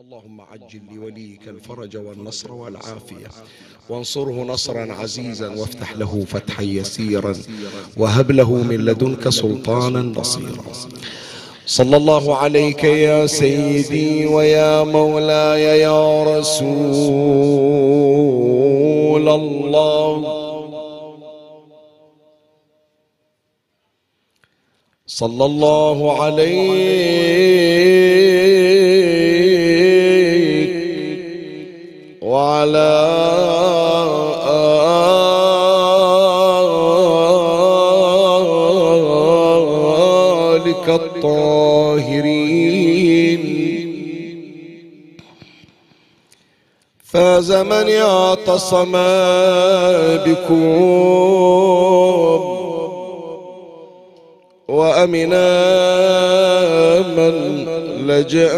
اللهم عجل لوليك الفرج والنصر والعافية. وانصره نصرا عزيزا وافتح له فتحا يسيرا. وهب له من لدنك سلطانا نصيرا. صلى الله عليك يا سيدي ويا مولاي يا رسول الله. صلى الله عليك من اعتصم بكم وأمنا من لجأ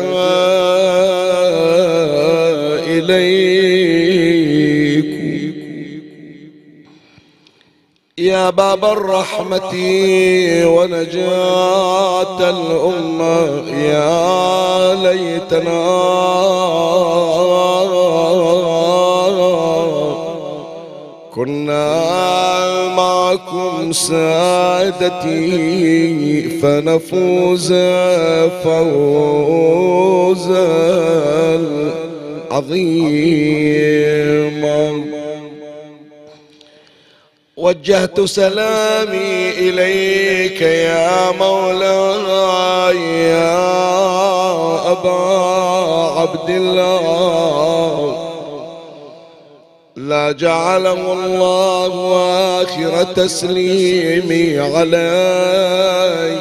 إليك يا باب الرحمة ونجاة الأمة يا ليتنا كنا معكم سادتي فنفوز فوزا عظيما وجهت سلامي إليك يا مولاي يا أبا عبد الله. جعله الله آخر تسليمي عليك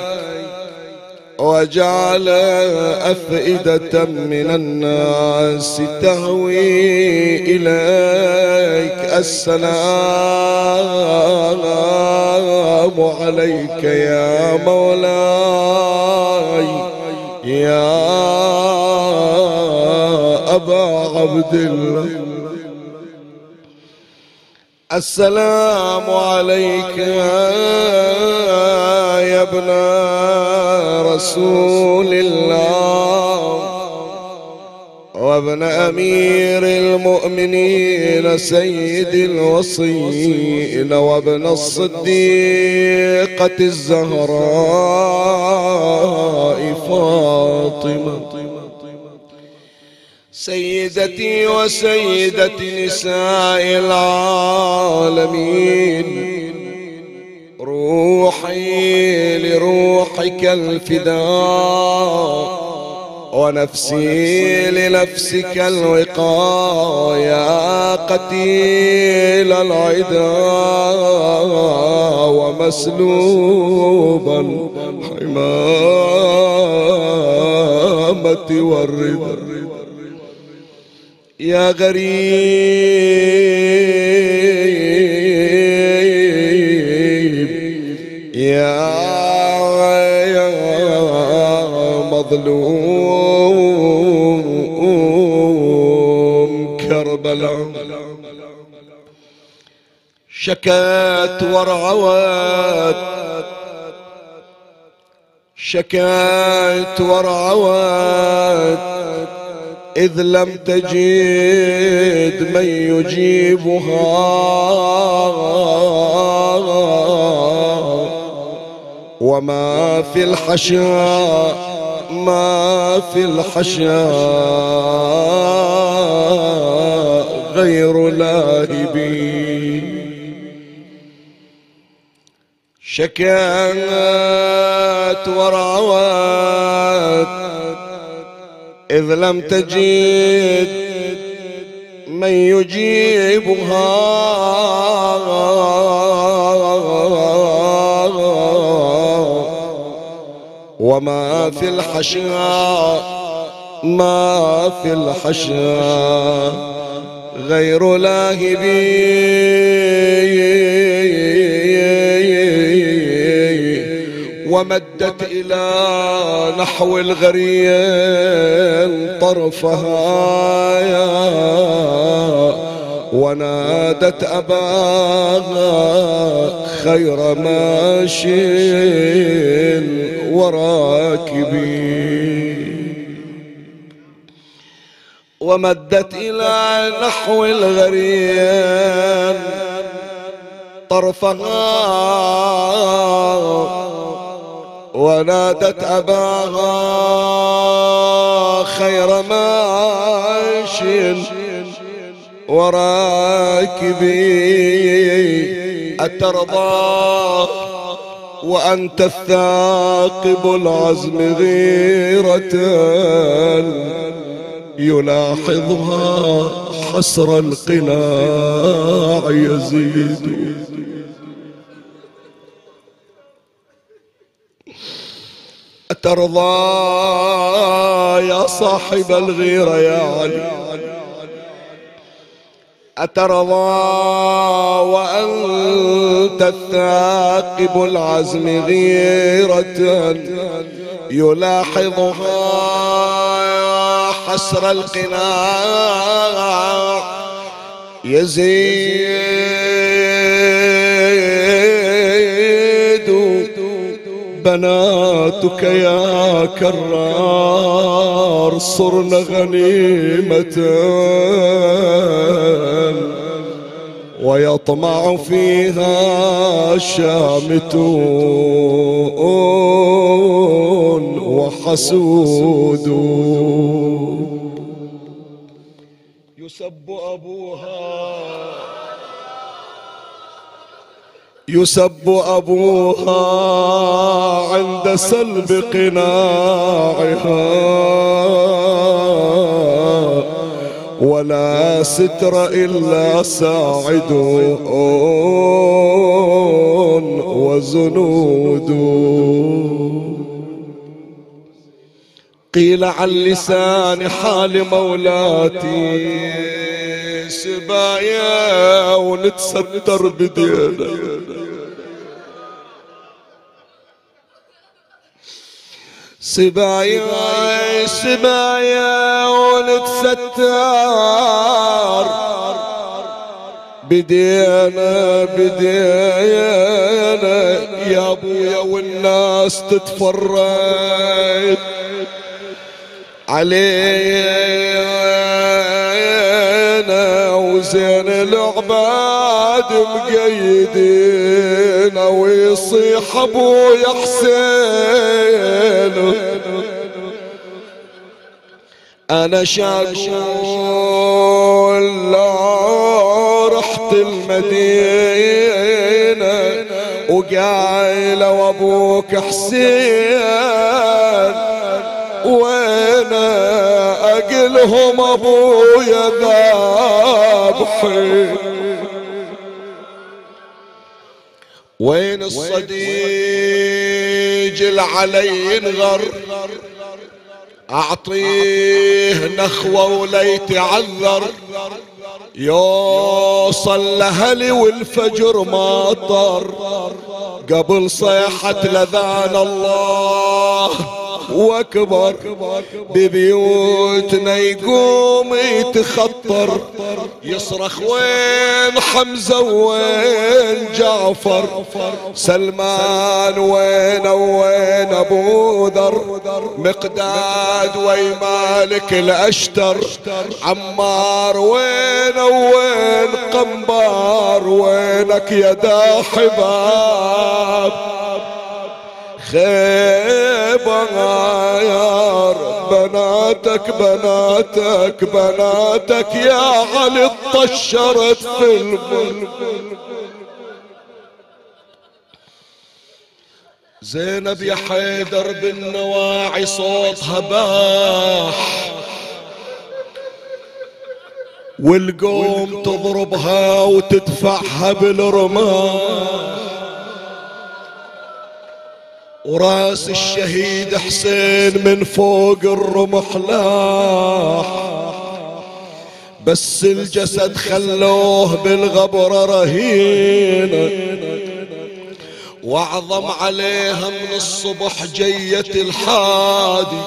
وجعل أفئدة من الناس تهوي إليك. السلام عليك يا مولاي. يا أبا عبد الله. السلام عليك يا ابن رسول الله وابن أمير المؤمنين سيد الوصين وابن الصديقة الزهراء فاطمة. سيدتي وسيدة نساء العالمين. روحي لروحك الفداء ونفسي لنفسك الوقاء يا قتيل العدا ومسلوب الحمامة والرضا. يا غريب يا مظلوم كربلاء. شكات ورعوات شكات ورعوات إذ لم تجد من يجيبها. وما في الحشاء ما في الحشاء غير لاهبين شكات ورعوات إذ لم تجد من يجيبها. وما في الحشاء ما في الحشاء غير لاهبين. ومدت إلى نحو الغريان طرفها يا ونادت أباها خير ماش وراكبين. ومدت إلى نحو الغريم طرفها ونادت أباها خير ماشي وراكبي أترضى وأنت الثاقب العزم غيرة يلاحظها حسر القناع يزيد. أترضى يا صاحب الغيرة يا علي. أترضى وأنت الثاقب العزم غيرة. يلاحظها حسر القناع. يزيد بناتك يا كرار صرن غنيمة. ويطمع فيها شامتون وحسود. يسب أبوها يسب أبوها عند سلب قناعها. ولا ستر إلا ساعد وزنود. قيل عن لسان حال مولاتي. سبايا ونتستر بدينا. سبايا سبايا. ونتستر. بدينا بدينا. يا أبويا والناس تتفرج علينا. وزين العباد. مقيدين ويصيح أبويا حسين أنا شاكول لا رحت المدينة وقايلة وابوك حسين وين أقلهم أبويا ذابحين وين الصديج العلي انغر؟ أعطيه نخوة وليت عذر يوصل لهلي والفجر ماطر قبل صيحة لذان الله. وأكبر. ببيوتنا يقوم يتخطر. يصرخ وين حمزة وين جعفر؟ سلمان وين وين أبو ذر؟ مقداد وي مالك الأشتر. عمار وين وين قنبار؟ وينك يا دا حباب؟ خيبة يا بناتك بناتك بناتك يا علي طشرت في الفل زينب يا حيدر بالنواعي صوتها باح. والقوم تضربها وتدفعها بالرماح. وراس الشهيد حسين من فوق الرمح لاح. بس الجسد خلوه بالغبرة رهينة واعظم عليها من الصبح جية الحادي.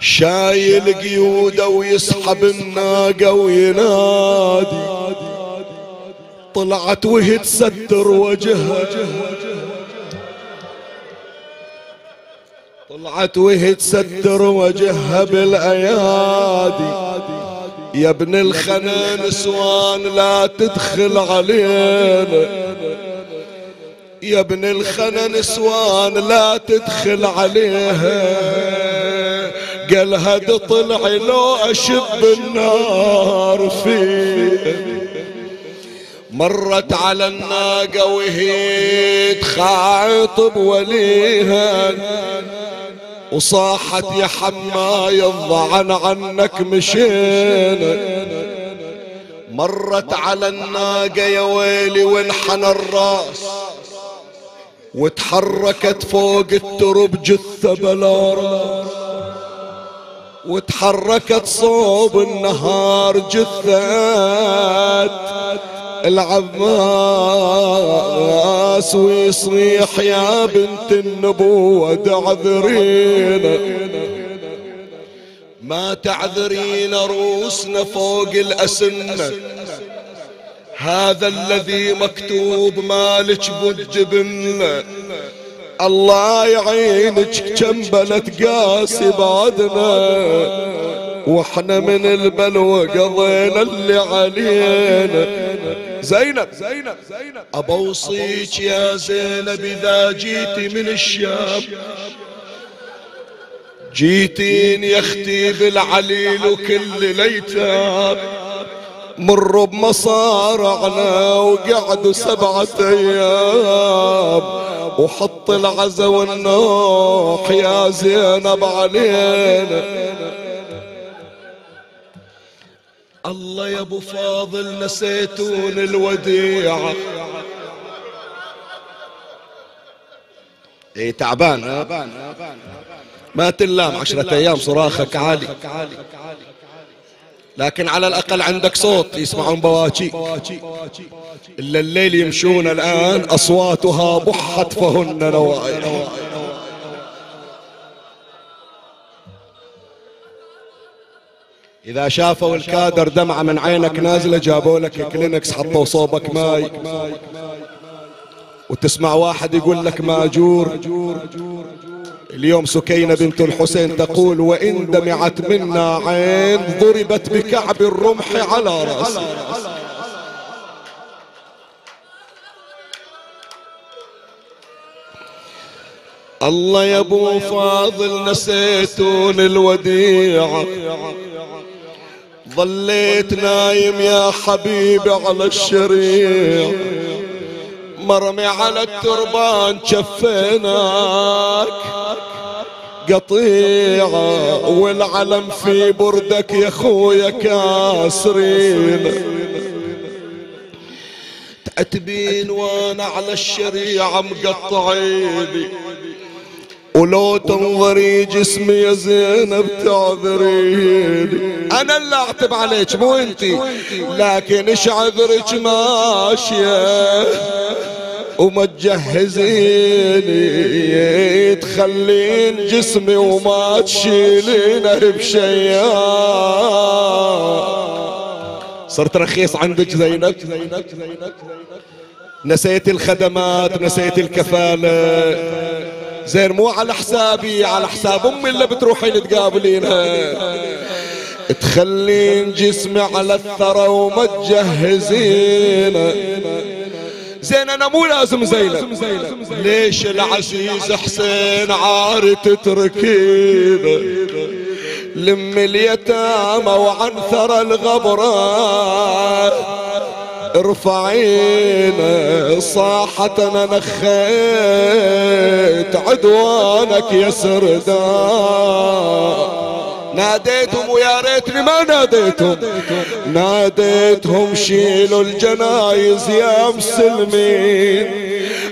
شايل قيوده ويسحب الناقة وينادي. طلعت وهي تستر وجهها. طلعت وهي تستر وجهها بالأيادي. يا ابن الخنا نسوان لا تدخل علينا. يا ابن الخنا نسوان لا تدخل عليها. قال هد طلع لو أشب النار فيه مرت على الناقة وهي تخاطب وليها. وصاحت يا حماي الضعن عنك مشينا. مرت على الناقة يا ويلي وانحنى الراس. وتحركت فوق الترب جثة بلا وتحركت صوب النهار جثات العباس ويصيح يا بنت النبوة تعذرينا ما تعذرين روسنا فوق الأسنة. هذا الذي مكتوب مالك بالجبنة الله يعينك كم بلد قاسي بعدنا. وإحنا من البلوى قضينا اللي علينا. زينب زينب زينب ابوصيك يا زينب إذا جيتي من الشام. جيتين يا أختي بالعليل وكل ليتام مروا بمصارعنا وقعدوا سبعة أيام. وحط العزا والنوح يا زينب علينا. الله يا أبو فاضل نسيتون الوديعة. إيه تعبان ما تلام عشرة أيام صراخك عالي. لكن على الأقل عندك صوت يسمعون بواكي إلا الليل يمشون الآن أصواتها بحت فهن نوائر إذا شافوا الكادر دمعة من عينك نازلة جابوا لك كلينكس حطوا صوبك ماي. وتسمع واحد يقول لك ماجور اليوم سكينة بنت الحسين تقول وإن دمعت منا عين ضربت بكعب الرمح على رأسي. الله يا أبو فاضل نسيتون الوديعه ظليت نايم يا حبيبي على الشريع مرمي على التربان شفيناك. قطيعة والعلم في بردك يا خويا كاسرين. تعتبين وأنا على الشريعة مقطعيني. ولو تنظري جسمي يا زينب تعذريني أنا اللي أعتب عليك مو انتي لكن إيش عذرك ماشية؟ وما تجهزيني تخلين جسمي وما تشيلينه بشياء صرت رخيص عندك زينب؟ نسيت الخدمات نسيت الكفالة. زين مو على حسابي على حساب أمي اللي بتروحين تقابلينها. تخلين جسمي على الثرى وما تجهزين زين أنا مو لازم زينب. ليش العزيز حسين عار تتركينه؟ لم اليتامى وعن ثرى الغبرات ارفعينا صاحتنا نخيت عدوانك يا سردان ناديتهم ويا ريتني ما ناديتهم. ناديتهم شيلوا الجنايز يا مسلمين.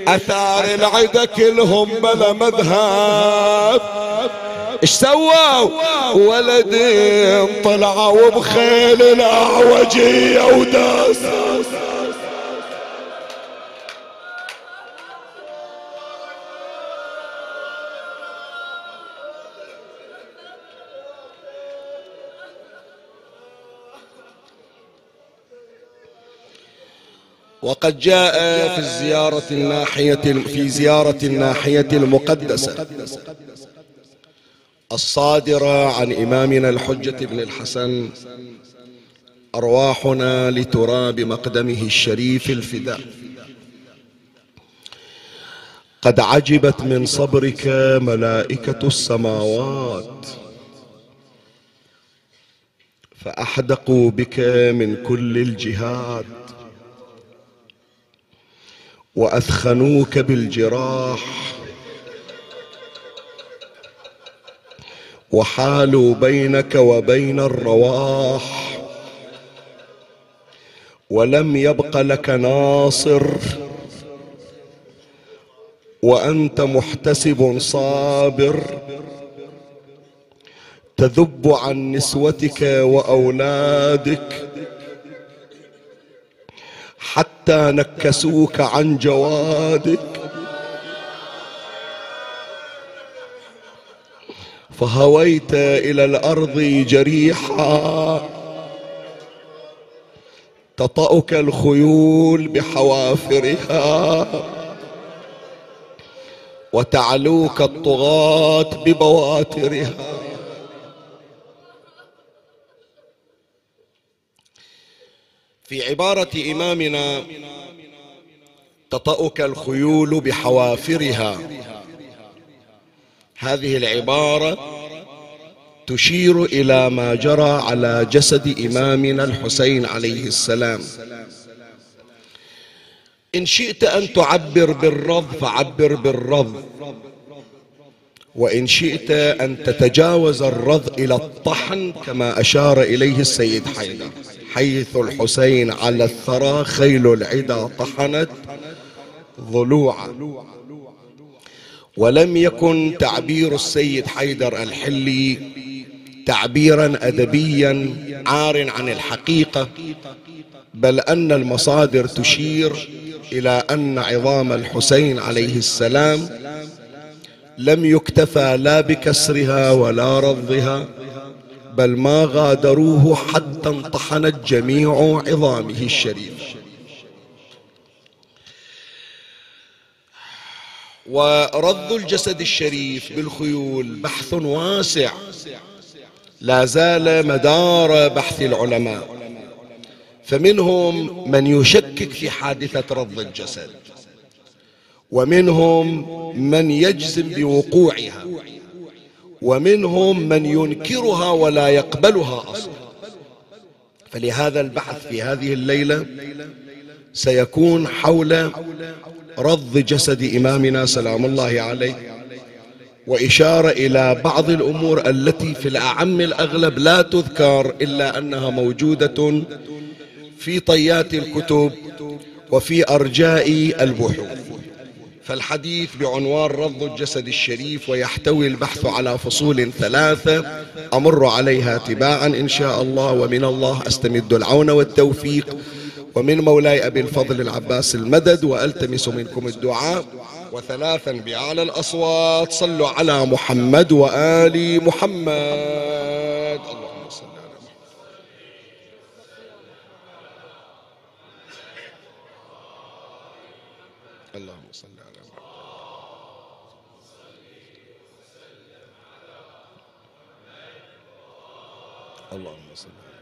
أثار العدا كلهم بلا مذهب. إيش سووا؟ ولدين طلعوا بخيل الأعوجية وداس. وقد جاء في الزيارة الناحية في زيارة الناحية المقدسة. الصادرة عن إمامنا الحجة بن الحسن أرواحنا لتراب مقدمه الشريف الفداء. قد عجبت من صبرك ملائكة السماوات. فأحدقوا بك من كل الجهات وأثخنوك بالجراح. وحالوا بينك وبين الرواح. ولم يبق لك ناصر. وأنت محتسب صابر. تذب عن نسوتك وأولادك. حتى نكسوك عن جوادك. فهويت إلى الأرض جريحا. تطأك الخيول بحوافرها. وتعلوك الطغاة ببواترها. في عبارة إمامنا تطأك الخيول بحوافرها. هذه العبارة تشير إلى ما جرى على جسد إمامنا الحسين عليه السلام. إن شئت أن تعبر بالرض فعبر بالرض وإن شئت أن تتجاوز الرض إلى الطحن كما أشار إليه السيد حيدر. حيث الحسين على الثرى خيل العدا طحنت ضلوعا. ولم يكن تعبير السيد حيدر الحلي تعبيرا ادبيا عار عن الحقيقة بل أن المصادر تشير إلى أن عظام الحسين عليه السلام لم يكتفى لا بكسرها ولا رضها بل ما غادروه حتى انطحنت جميع عظامه الشريفه ورد الجسد الشريف بالخيول بحث واسع. لا زال مدار بحث العلماء. فمنهم من يشكك في حادثة رض الجسد. ومنهم من يجزم بوقوعها. ومنهم من ينكرها ولا يقبلها أصلا. فلهذا البحث في هذه الليلة سيكون حول رض جسد إمامنا سلام الله عليه وإشارة إلى بعض الأمور التي في الأعم الأغلب لا تذكر إلا أنها موجودة في طيات الكتب وفي أرجاء البحوث. فالحديث بعنوان رض الجسد الشريف ويحتوي البحث على فصول ثلاثة أمر عليها تباعا إن شاء الله ومن الله أستمد العون والتوفيق. ومن مولاي أبي الفضل العباس المدد وألتمس منكم الدعاء. وثلاثا بأعلى الأصوات صلوا على محمد وآل محمد اللهم صل على محمد اللهم صل على محمد اللهم صل على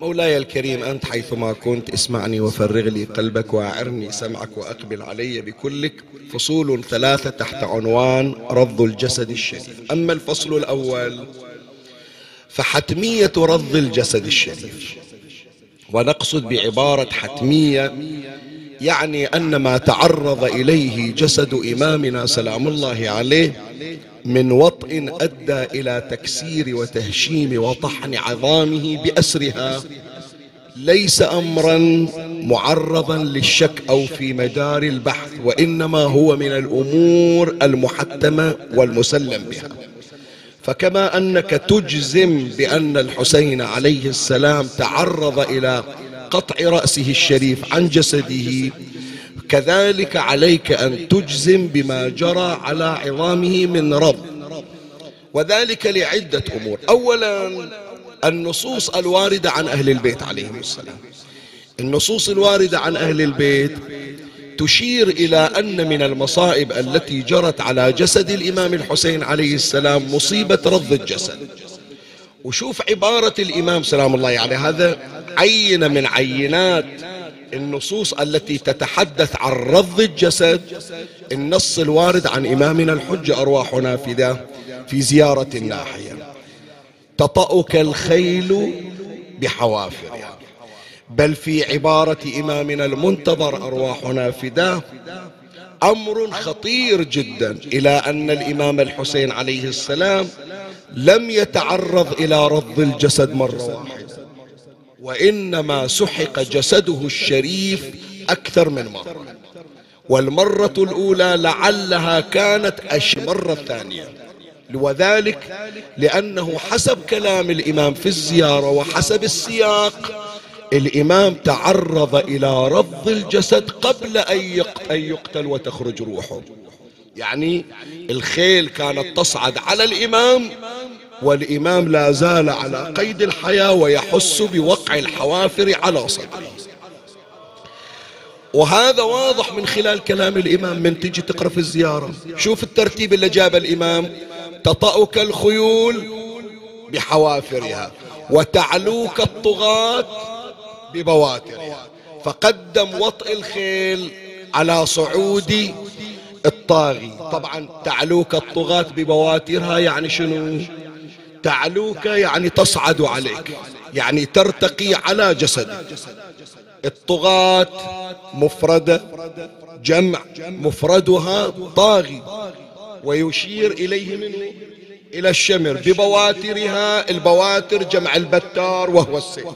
مولاي الكريم أنت حيثما كنت اسمعني وفرغ لي قلبك وأعرني سمعك وأقبل علي بكلك فصول ثلاثة تحت عنوان رض الجسد الشريف. أما الفصل الأول فحتمية رض الجسد الشريف. ونقصد بعبارة حتمية يعني أن ما تعرض إليه جسد إمامنا سلام الله عليه من وطء أدى إلى تكسير وتهشيم وطحن عظامه بأسرها ليس أمرا معرضا للشك أو في مدار البحث وإنما هو من الأمور المحتمة والمسلم بها. فكما أنك تجزم بأن الحسين عليه السلام تعرض إلى قطع رأسه الشريف عن جسده. كذلك عليك أن تجزم بما جرى على عظامه من رب. وذلك لعدة أمور. أولا النصوص الواردة عن أهل البيت عليهم السلام. النصوص الواردة عن أهل البيت تشير إلى أن من المصائب التي جرت على جسد الإمام الحسين عليه السلام مصيبة رض الجسد. وشوف عبارة الإمام سلام الله عليه يعني هذا عينة من عينات النصوص التي تتحدث عن رض الجسد النص الوارد عن إمامنا الحجة أرواحنا فداه في زيارة الناحية تطأك الخيل بحوافرها. بل في عبارة إمامنا المنتظر أرواحنا فداه أمر خطير جدا إلى أن الإمام الحسين عليه السلام لم يتعرض إلى رض الجسد مرة واحدة. وإنما سحق جسده الشريف أكثر من مرة. والمرة الأولى لعلها كانت أش مرة ثانية. وذلك لأنه حسب كلام الإمام في الزيارة وحسب السياق الإمام تعرض إلى رض الجسد قبل أن يقتل وتخرج روحه. يعني الخيل كانت تصعد على الإمام والإمام لا زال على قيد الحياة ويحس بوقع الحوافر على صدره. وهذا واضح من خلال كلام الإمام. من تجي تقرأ في الزيارة شوف الترتيب اللي جاب الإمام. تطأك الخيول بحوافرها وتعلوك الطغاة ببواترها. فقدم وطئ الخيل على صعود الطاغي. طبعا تعلوك الطغاة ببواترها يعني شنو؟ تعلوك يعني تصعد عليك يعني ترتقي على جسدك. الطغاة مفردة جمع مفردها طاغي ويشير إليه منه إلى الشمر ببواترها البواتر جمع البتار وهو السيف.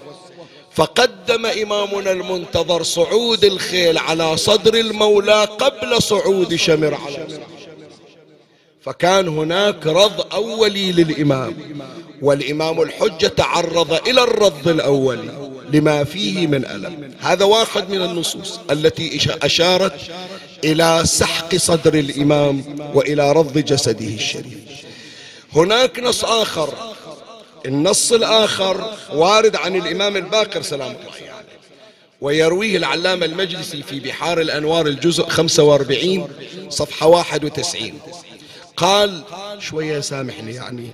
فقدم إمامنا المنتظر صعود الخيل على صدر المولى قبل صعود شمر على فكان هناك رض أولي للإمام والإمام الحجة تعرض إلى الرض الأولي لما فيه من ألم. هذا واحد من النصوص التي أشارت إلى سحق صدر الإمام وإلى رض جسده الشريف. هناك نص آخر النص الآخر وارد عن الإمام الباقر سلام الله عليه. يعني ويرويه العلامة المجلسي في بحار الأنوار الجزء 45 صفحة 91 قال شوية سامحني يعني.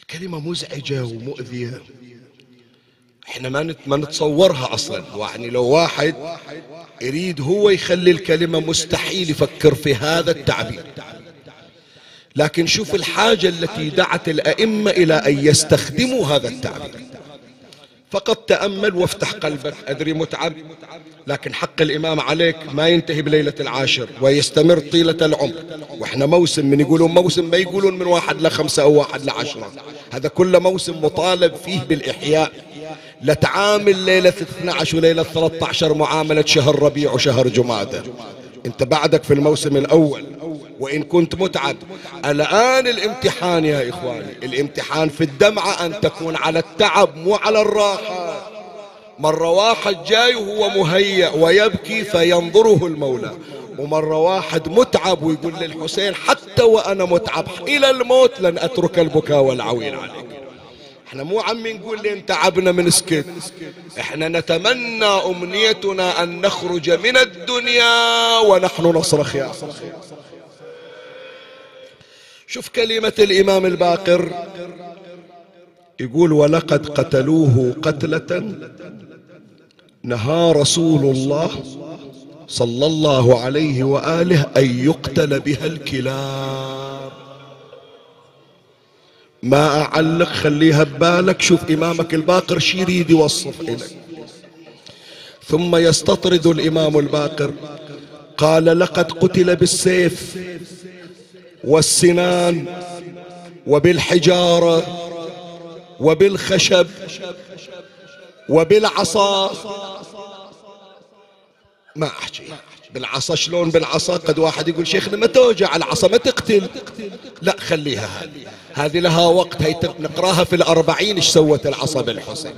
الكلمة مزعجة ومؤذية. إحنا ما ما نتصورها أصلا. يعني لو واحد يريد هو يخلي الكلمة مستحيل يفكر في هذا التعبير. لكن شوف الحاجة التي دعت الأئمة إلى أن يستخدموا هذا التعبير. فقط تأمل وافتح قلبك أدري متعب لكن حق الإمام عليك ما ينتهي بليلة العاشر ويستمر طيلة العمر. وإحنا موسم من يقولون موسم ما يقولون من واحد لخمسة أو واحد لعشرة. هذا كل موسم مطالب فيه بالإحياء. لتعامل ليلة 12 وليلة 13 معاملة شهر ربيع وشهر جمادة. انت بعدك في الموسم الأول وإن كنت متعب. الآن الامتحان يا إخواني الامتحان في الدمعة أن تكون على التعب مو على الراحة. مرة واحد جاي وهو مهيأ ويبكي فينظره المولى. ومرة واحد متعب ويقول للحسين حتى وأنا متعب إلى الموت لن أترك البكاء والعويل عليك. إحنا مو عم نقول لين تعبنا من سكت إحنا نتمنى أمنيتنا أن نخرج من الدنيا ونحن نصرخ يا شوف كلمة الإمام الباقر يقول ولقد قتلوه قتلة نهى رسول الله صلى الله عليه وآله أن يقتل بها الكلاب. ما أعلق خليها ببالك شوف إمامك الباقر شي يريد يوصف إليك. ثم يستطرد الإمام الباقر. قال لقد قتل بالسيف والسنان وبالحجارة وبالخشب وبالعصا. ما أحكي. بالعصا شلون بالعصا؟ قد واحد يقول شيخنا ما توجع العصا ما تقتل. لا خليها. هذه هذه لها وقت هي نقراها في الأربعين إيش سوت العصا بالحسين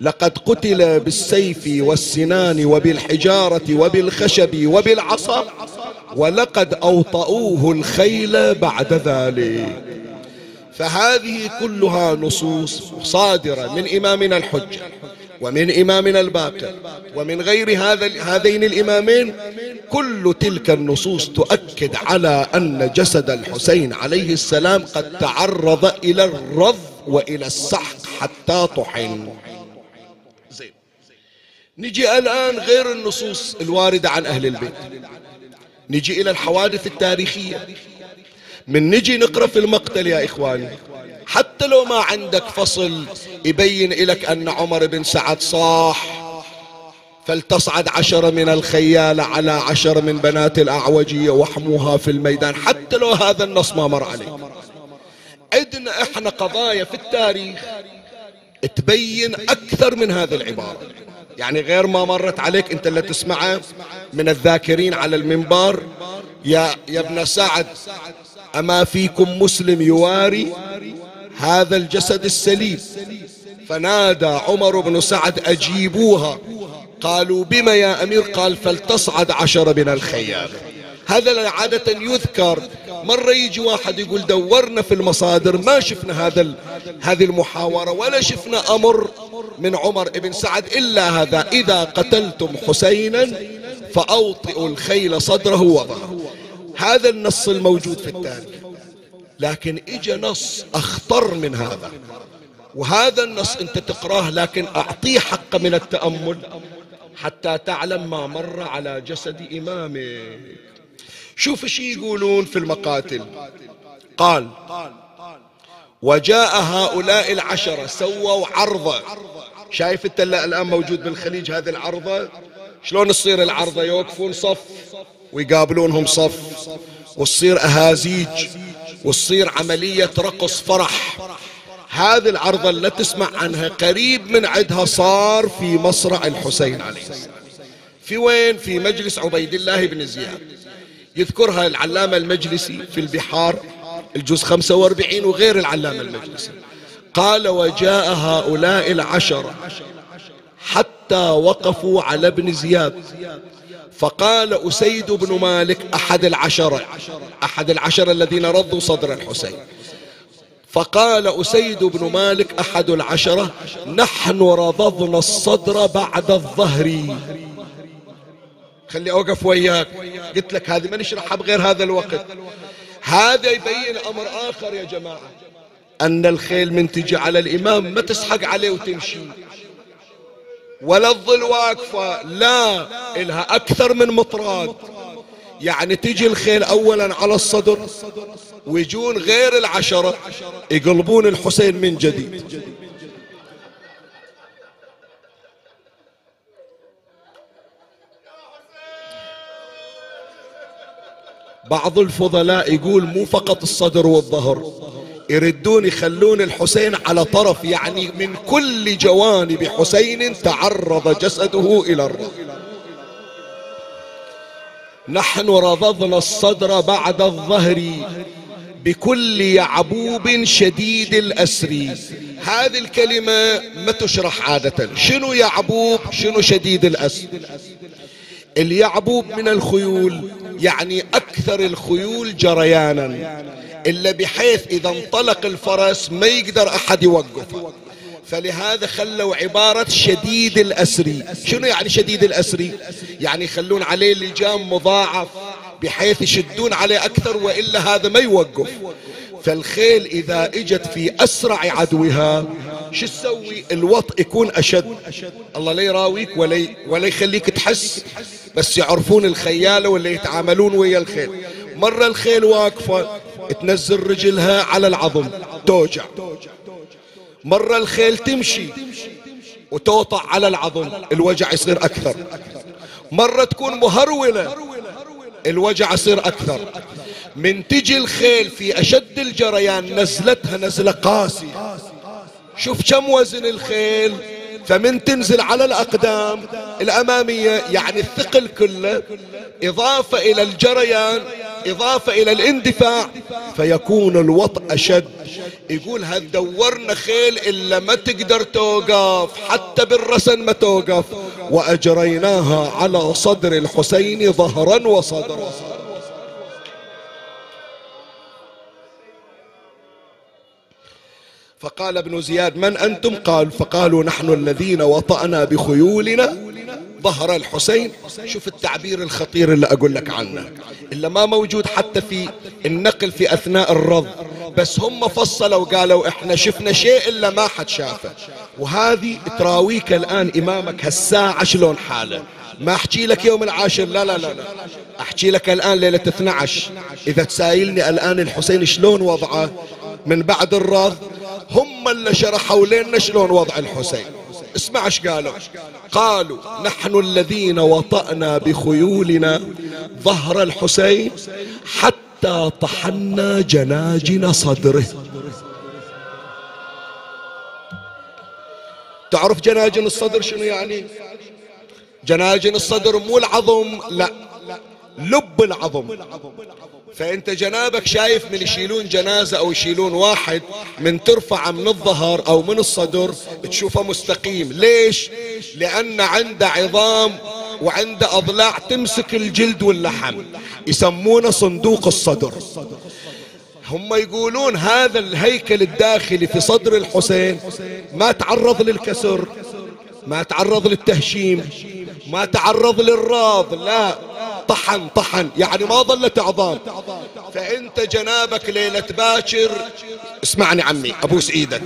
لقد قتل بالسيف والسنان وبالحجارة وبالخشب وبالعصا ولقد أوطؤوه الخيل بعد ذلك. فهذه كلها نصوص صادرة من إمامنا الحجة. ومن إمامنا الباقر ومن غير هذا هذين الإمامين كل تلك النصوص تؤكد على أن جسد الحسين عليه السلام قد تعرض إلى الرض وإلى السحق حتى طحن. نجي الآن غير النصوص الواردة عن أهل البيت. نجي إلى الحوادث التاريخية. من نجي نقرأ في المقتل يا إخواني. حتى لو ما عندك فصل يبين لك أن عمر بن سعد صاح. فلتصعد عشرة من الخيالة على عشرة من بنات الأعوجية واحموها في الميدان. حتى لو هذا النص ما مر عليك. عندنا إحنا قضايا في التاريخ. تبين أكثر من هذه العبارة. يعني غير ما مرت عليك أنت اللي تسمعه من الذاكرين على المنبر. يا يا ابن سعد أما فيكم مسلم يواري؟ هذا الجسد السليم. فنادى عمر بن سعد أجيبوها. قالوا بما يا أمير؟ قال فلتصعد عشر من الخيام هذا عادة يذكر. مرة يجي واحد يقول دورنا في المصادر ما شفنا هذا هذه المحاورة ولا شفنا أمر من عمر بن سعد إلا هذا. إذا قتلتم حسينا فأوطئوا الخيل صدره وظهره. هذا النص الموجود في التاريخ لكن اجى نص أخطر من هذا. وهذا النص أنت تقراه لكن أعطيه حق من التأمل حتى تعلم ما مر على جسد إمامك. شوف إيش يقولون في المقاتل. قال وجاء هؤلاء العشرة سووا عرضة شايف أنت الآن موجود بالخليج هذه العرضة؟ شلون تصير العرضة؟ يوقفون صف ويقابلونهم صف وتصير أهازيج. وتصير عملية رقص فرح. هذه العرضة اللي تسمع عنها. قريب من عدها صار في مصرع الحسين عليه السلام. في وين؟ في مجلس عبيد الله بن زياد. يذكرها العلامة المجلسي في البحار الجزء 45 وغير العلامة المجلسي. قال وجاء هؤلاء العشرة حتى وقفوا على ابن زياد. فقال أسيد بن مالك أحد العشرة أحد العشرة الذين رضوا صدر الحسين. فقال أسيد بن مالك أحد العشرة نحن رضضنا الصدر بعد الظهر. خلي أوقف وياك. قلت لك هذه ما نشرحها بغير هذا الوقت. هذا يبين أمر آخر يا جماعة أن الخيل من تجي على الإمام ما تسحق عليه وتمشي. ولا الظل واقفة. لا إلها أكثر من مطراد. يعني تجي الخيل أولا على الصدر ويجون غير العشرة يقلبون الحسين من جديد. بعض الفضلاء يقول مو فقط الصدر والظهر يردون يخلون الحسين على طرف يعني من كل جوانب حسين تعرض جسده إلى الرض نحن رضضنا الصدر بعد الظهر بكل يعبوب شديد الأسر. هذه الكلمة ما تشرح عادة. شنو يعبوب؟ شنو شديد الأسر؟ اليعبوب من الخيول يعني أكثر الخيول جريانا. إلا بحيث إذا انطلق الفرس ما يقدر أحد يوقفه. فلهذا خلوا عبارة شديد الأسري شنو يعني شديد الأسري يعني يخلون عليه لجام مضاعف بحيث يشدون عليه أكثر وإلا هذا ما يوقف. فالخيل إذا إجت في أسرع عدوها شو تسوي؟ الوط يكون أشد. الله لا يراويك ولا, ولا يخليك تحس بس يعرفون الخيالة ولا يتعاملون ويا الخيل. مرة الخيل واقفة تنزل رجلها على العظم. توجع. مرة الخيل تمشي وتوطع على العظم. الوجع يصير أكثر. مرة تكون مهرولة الوجع يصير أكثر. من تجي الخيل في أشد الجريان نزلتها نزلة قاسية. شوف كم وزن الخيل. فمن تنزل على الأقدام الأمامية يعني الثقل كله إضافة إلى الجريان إضافة إلى الاندفاع فيكون الوطء أشد. يقول هل دورنا خيل إلا ما تقدر توقف حتى بالرسن ما توقف. وأجريناها على صدر الحسين ظهرا وصدرا. فقال ابن زياد من أنتم؟ قال فقالوا نحن الذين وطأنا بخيولنا. ظهر الحسين. شوف التعبير الخطير اللي أقول لك عنه. إلا ما موجود حتى في النقل في أثناء الرض. بس هم فصلوا قالوا إحنا شفنا شيء إلا ما حد شافه. وهذه تراويك الآن إمامك هالساعة شلون حاله؟ ما أحكي لك يوم العاشر لا لا لا, لا. أحكي لك الآن ليلة 12 إذا تسايلني الآن الحسين شلون وضعه من بعد الرض هم اللي شرحوا لنا شلون وضع الحسين. اسمع إيش قالوا. قالوا نحن الذين وطأنا بخيولنا ظهر الحسين حتى طحنا جناجن صدره. تعرف جناجن الصدر شنو يعني؟ جناجن الصدر مو العظم لا لب العظم. فانت جنابك شايف من يشيلون جنازة أو يشيلون واحد من ترفع من الظهر أو من الصدر تشوفه مستقيم. ليش؟ لأن عنده عظام وعنده أضلاع تمسك الجلد واللحم. يسمونه صندوق الصدر. هم يقولون هذا الهيكل الداخلي في صدر الحسين ما تعرض للكسر ما تعرض للتهشيم. ما تعرض للراض لا. طحن طحن. يعني ما ظلت عظام فأنت جنابك ليلة باكر اسمعني عمي أبوس إيدك.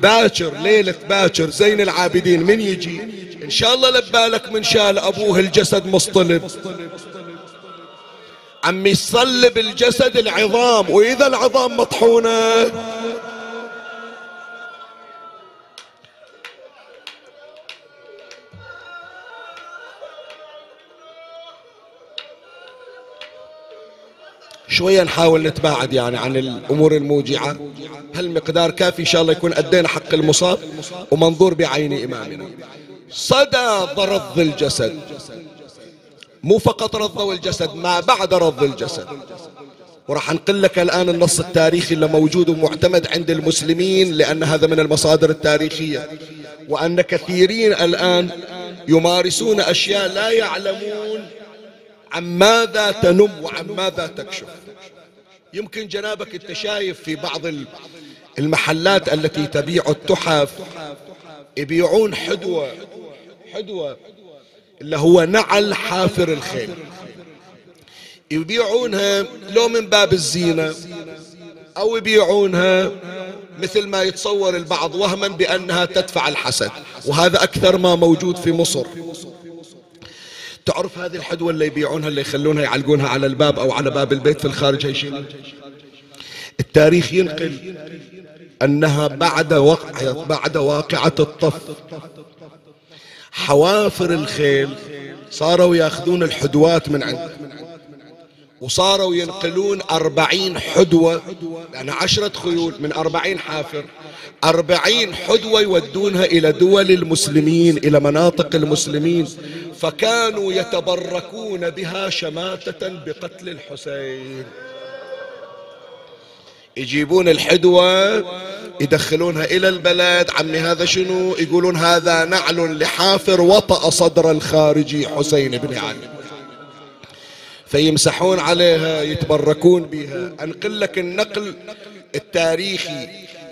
باكر ليلة باكر زين العابدين من يجي؟ إن شاء الله لبالك من شال أبوه الجسد مصطلب. عمي صلب الجسد العظام وإذا العظام مطحونة شوية نحاول نتباعد يعني عن الأمور الموجعة. هل مقدار كافي إن شاء الله يكون أدينا حق المصاب؟ ومنظور بعين إمامنا. صدى رض الجسد. مو فقط رضوا الجسد ما بعد رض الجسد. وراح انقل لك الآن النص التاريخي اللي موجود ومعتمد عند المسلمين لأن هذا من المصادر التاريخية. وأن كثيرين الآن يمارسون أشياء لا يعلمون عن ماذا تنم وعن ماذا تكشف. يمكن جنابك انت شايف في بعض المحلات التي تبيع التحف يبيعون حدوة حدوة اللي هو نعل حافر الخيل. يبيعونها لو من باب الزينة أو يبيعونها مثل ما يتصور البعض وهما بأنها تدفع الحسد وهذا أكثر ما موجود في مصر. تعرف هذه الحدوة اللي يبيعونها اللي يخلونها يعلقونها على الباب أو على باب البيت في الخارج هيشيل التاريخ ينقل أنها بعد وقعة بعد واقعة الطف. حوافر الخيل صاروا ياخذون الحدوات من عند وصاروا ينقلون أربعين حدوة يعني عشرة خيول من أربعين حافر أربعين حدوة يودونها إلى دول المسلمين إلى مناطق المسلمين. فكانوا يتبركون بها شماتة بقتل الحسين. يجيبون الحدوة يدخلونها إلى البلد. عمي هذا شنو؟ يقولون هذا نعل لحافر وطأ صدر الخارجي حسين بن علي. فيمسحون عليها يتبركون بها. أنقل لك النقل التاريخي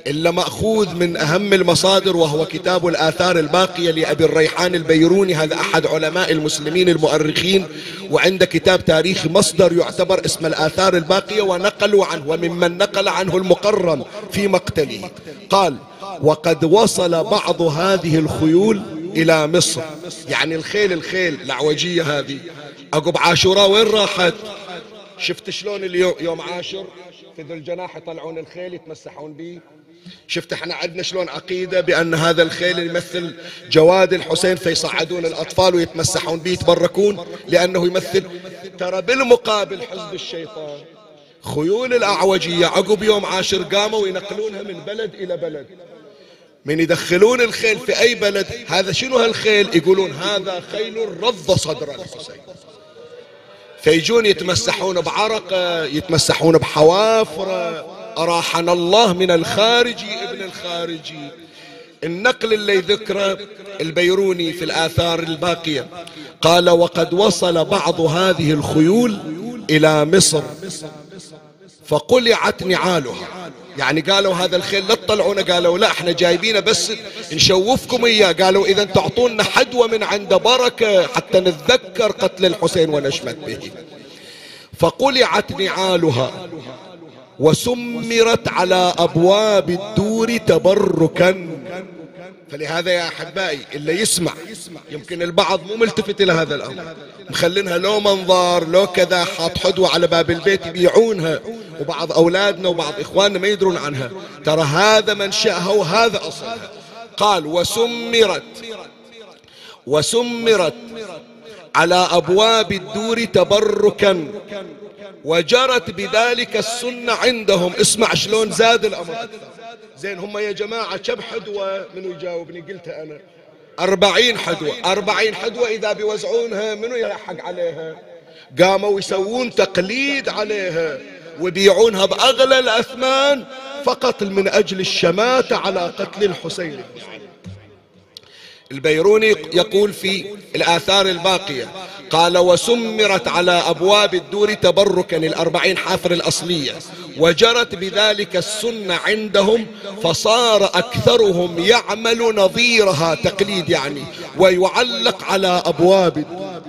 إلا مأخوذ من أهم المصادر وهو كتاب الآثار الباقية لأبي الريحان البيروني هذا أحد علماء المسلمين المؤرخين. وعند كتاب تاريخ مصدر يعتبر اسم الآثار الباقية ونقلوا عنه وممن نقل عنه المقرم في مقتله. قال وقد وصل بعض هذه الخيول إلى مصر. يعني الخيل الخيل العوجية هذه. عقب عاشوراء وين راحت؟ شفت شلون اليوم يوم عاشر؟ في ذو الجناح يطلعون الخيل يتمسحون به شفت إحنا عندنا شلون عقيدة بأن هذا الخيل يمثل جواد الحسين فيصعدون الأطفال ويتمسحون به يتبركون لأنه يمثل ترى بالمقابل حزب الشيطان. خيول الأعوجية عقب يوم عاشر قاموا وينقلونها من بلد إلى بلد. من يدخلون الخيل في أي بلد؟ هذا شنو هالخيل؟ يقولون هذا خيل رض صدر الحسين. فيجون يتمسحون بعرقه يتمسحون بحوافره أراحنا الله من الخارجي ابن الخارجي النقل اللي ذكره البيروني في الآثار الباقية. قال وقد وصل بعض هذه الخيول إلى مصر فقلعت نعالها. يعني قالوا هذا الخيل لا تطلعونا قالوا لا إحنا جايبينه بس نشوفكم إياه. قالوا إذا تعطونا حدوة من عند بركة حتى نتذكر قتل الحسين ونشمت به. فقلعت نعالها وسمرت على أبواب الدور تبركا. فلهذا يا أحبائي اللي يسمع يمكن البعض مو ملتفت إلى هذا الأمر. مخلينها لو منظار لو كذا حاط حدوة على باب البيت يبيعونها وبعض أولادنا وبعض إخواننا ما يدرون عنها. ترى هذا منشأها وهذا أصلها. قال وسمرت وسمرت على أبواب الدور تبركا وجرت بذلك السنة عندهم. اسمع شلون زاد الأمر. زين هم يا جماعة كم حدوة منو يجاوبني؟ قلتها أنا. أربعين حدوة أربعين حدوة إذا بيوزعونها منو يلحق عليها؟ قاموا يسوون تقليد عليها ويبيعونها بأغلى الأثمان فقط من أجل الشماتة على قتل الحسين. البيروني يقول في الآثار الباقية قال وسمرت على أبواب الدور تبركا الأربعين حافر الأصلية وجرت بذلك السنة عندهم فصار أكثرهم يعمل نظيرها تقليد يعني ويعلق على أبواب الدور.